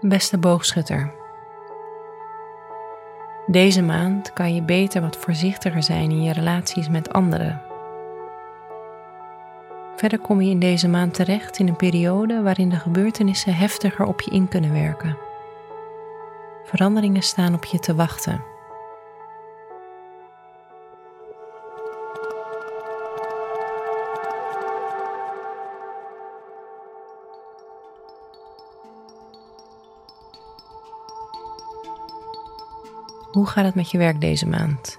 Beste boogschutter. Deze maand kan je beter wat voorzichtiger zijn in je relaties met anderen. Verder kom je in deze maand terecht in een periode waarin de gebeurtenissen heftiger op je in kunnen werken. Veranderingen staan op je te wachten. Hoe gaat het met je werk deze maand?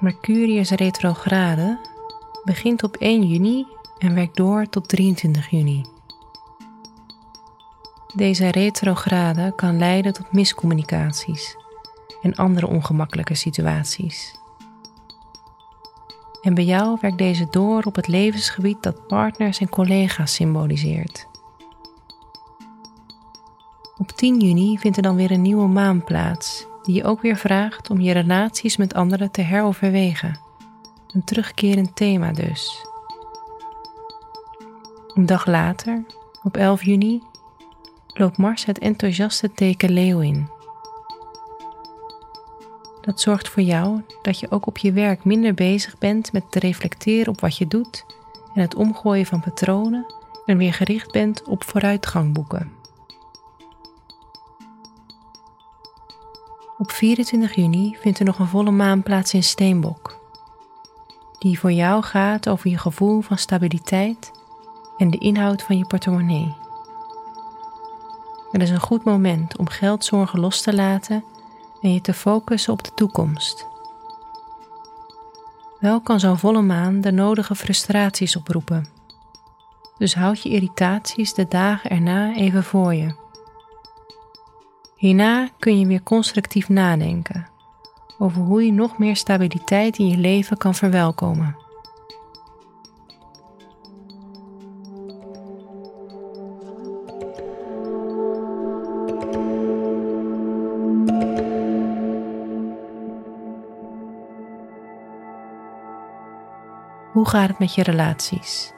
Mercurius retrograde begint op 1 juni en werkt door tot 23 juni. Deze retrograde kan leiden tot miscommunicaties en andere ongemakkelijke situaties. En bij jou werkt deze door op het levensgebied dat partners en collega's symboliseert. Op 10 juni vindt er dan weer een nieuwe maan plaats, die je ook weer vraagt om je relaties met anderen te heroverwegen. Een terugkerend thema dus. Een dag later, op 11 juni, loopt Mars het enthousiaste teken Leeuw in. Dat zorgt voor jou dat je ook op je werk minder bezig bent met te reflecteren op wat je doet en het omgooien van patronen en weer gericht bent op vooruitgang boeken. Op 24 juni vindt er nog een volle maan plaats in Steenbok, die voor jou gaat over je gevoel van stabiliteit en de inhoud van je portemonnee. Het is een goed moment om geldzorgen los te laten en je te focussen op de toekomst. Wel kan zo'n volle maan de nodige frustraties oproepen. Dus houd je irritaties de dagen erna even voor je. Hierna kun je weer constructief nadenken over hoe je nog meer stabiliteit in je leven kan verwelkomen. Hoe gaat het met je relaties?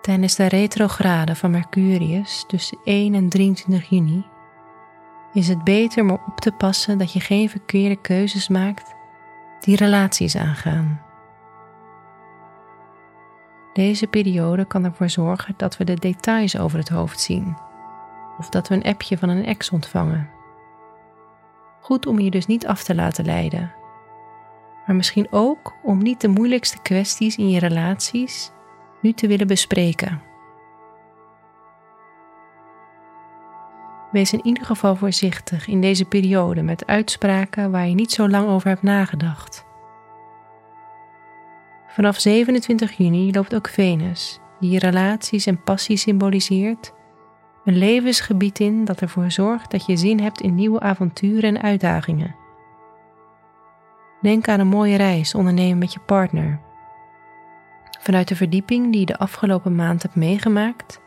Tijdens de retrograde van Mercurius tussen 1 en 23 juni is het beter om op te passen dat je geen verkeerde keuzes maakt die relaties aangaan. Deze periode kan ervoor zorgen dat we de details over het hoofd zien of dat we een appje van een ex ontvangen. Goed om je dus niet af te laten leiden, maar misschien ook om niet de moeilijkste kwesties in je relaties nu te willen bespreken. Wees in ieder geval voorzichtig in deze periode met uitspraken waar je niet zo lang over hebt nagedacht. Vanaf 27 juni loopt ook Venus, die relaties en passie symboliseert, een levensgebied in dat ervoor zorgt dat je zin hebt in nieuwe avonturen en uitdagingen. Denk aan een mooie reis ondernemen met je partner Vanuit de verdieping die je de afgelopen maand hebt meegemaakt,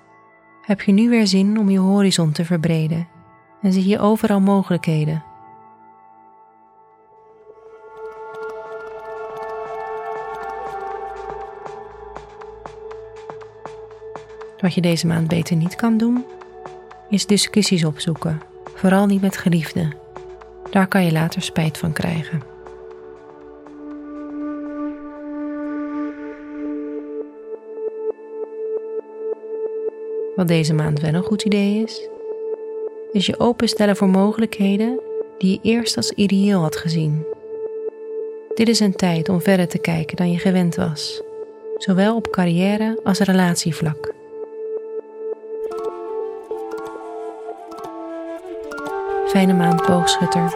heb je nu weer zin om je horizon te verbreden en zie je overal mogelijkheden. Wat je deze maand beter niet kan doen, is discussies opzoeken, vooral niet met geliefden. Daar kan je later spijt van krijgen. Deze maand wel een goed idee is, is je openstellen voor mogelijkheden die je eerst als ideeel had gezien. Dit is een tijd om verder te kijken dan je gewend was, zowel op carrière als relatievlak. Fijne maand, boogschutter.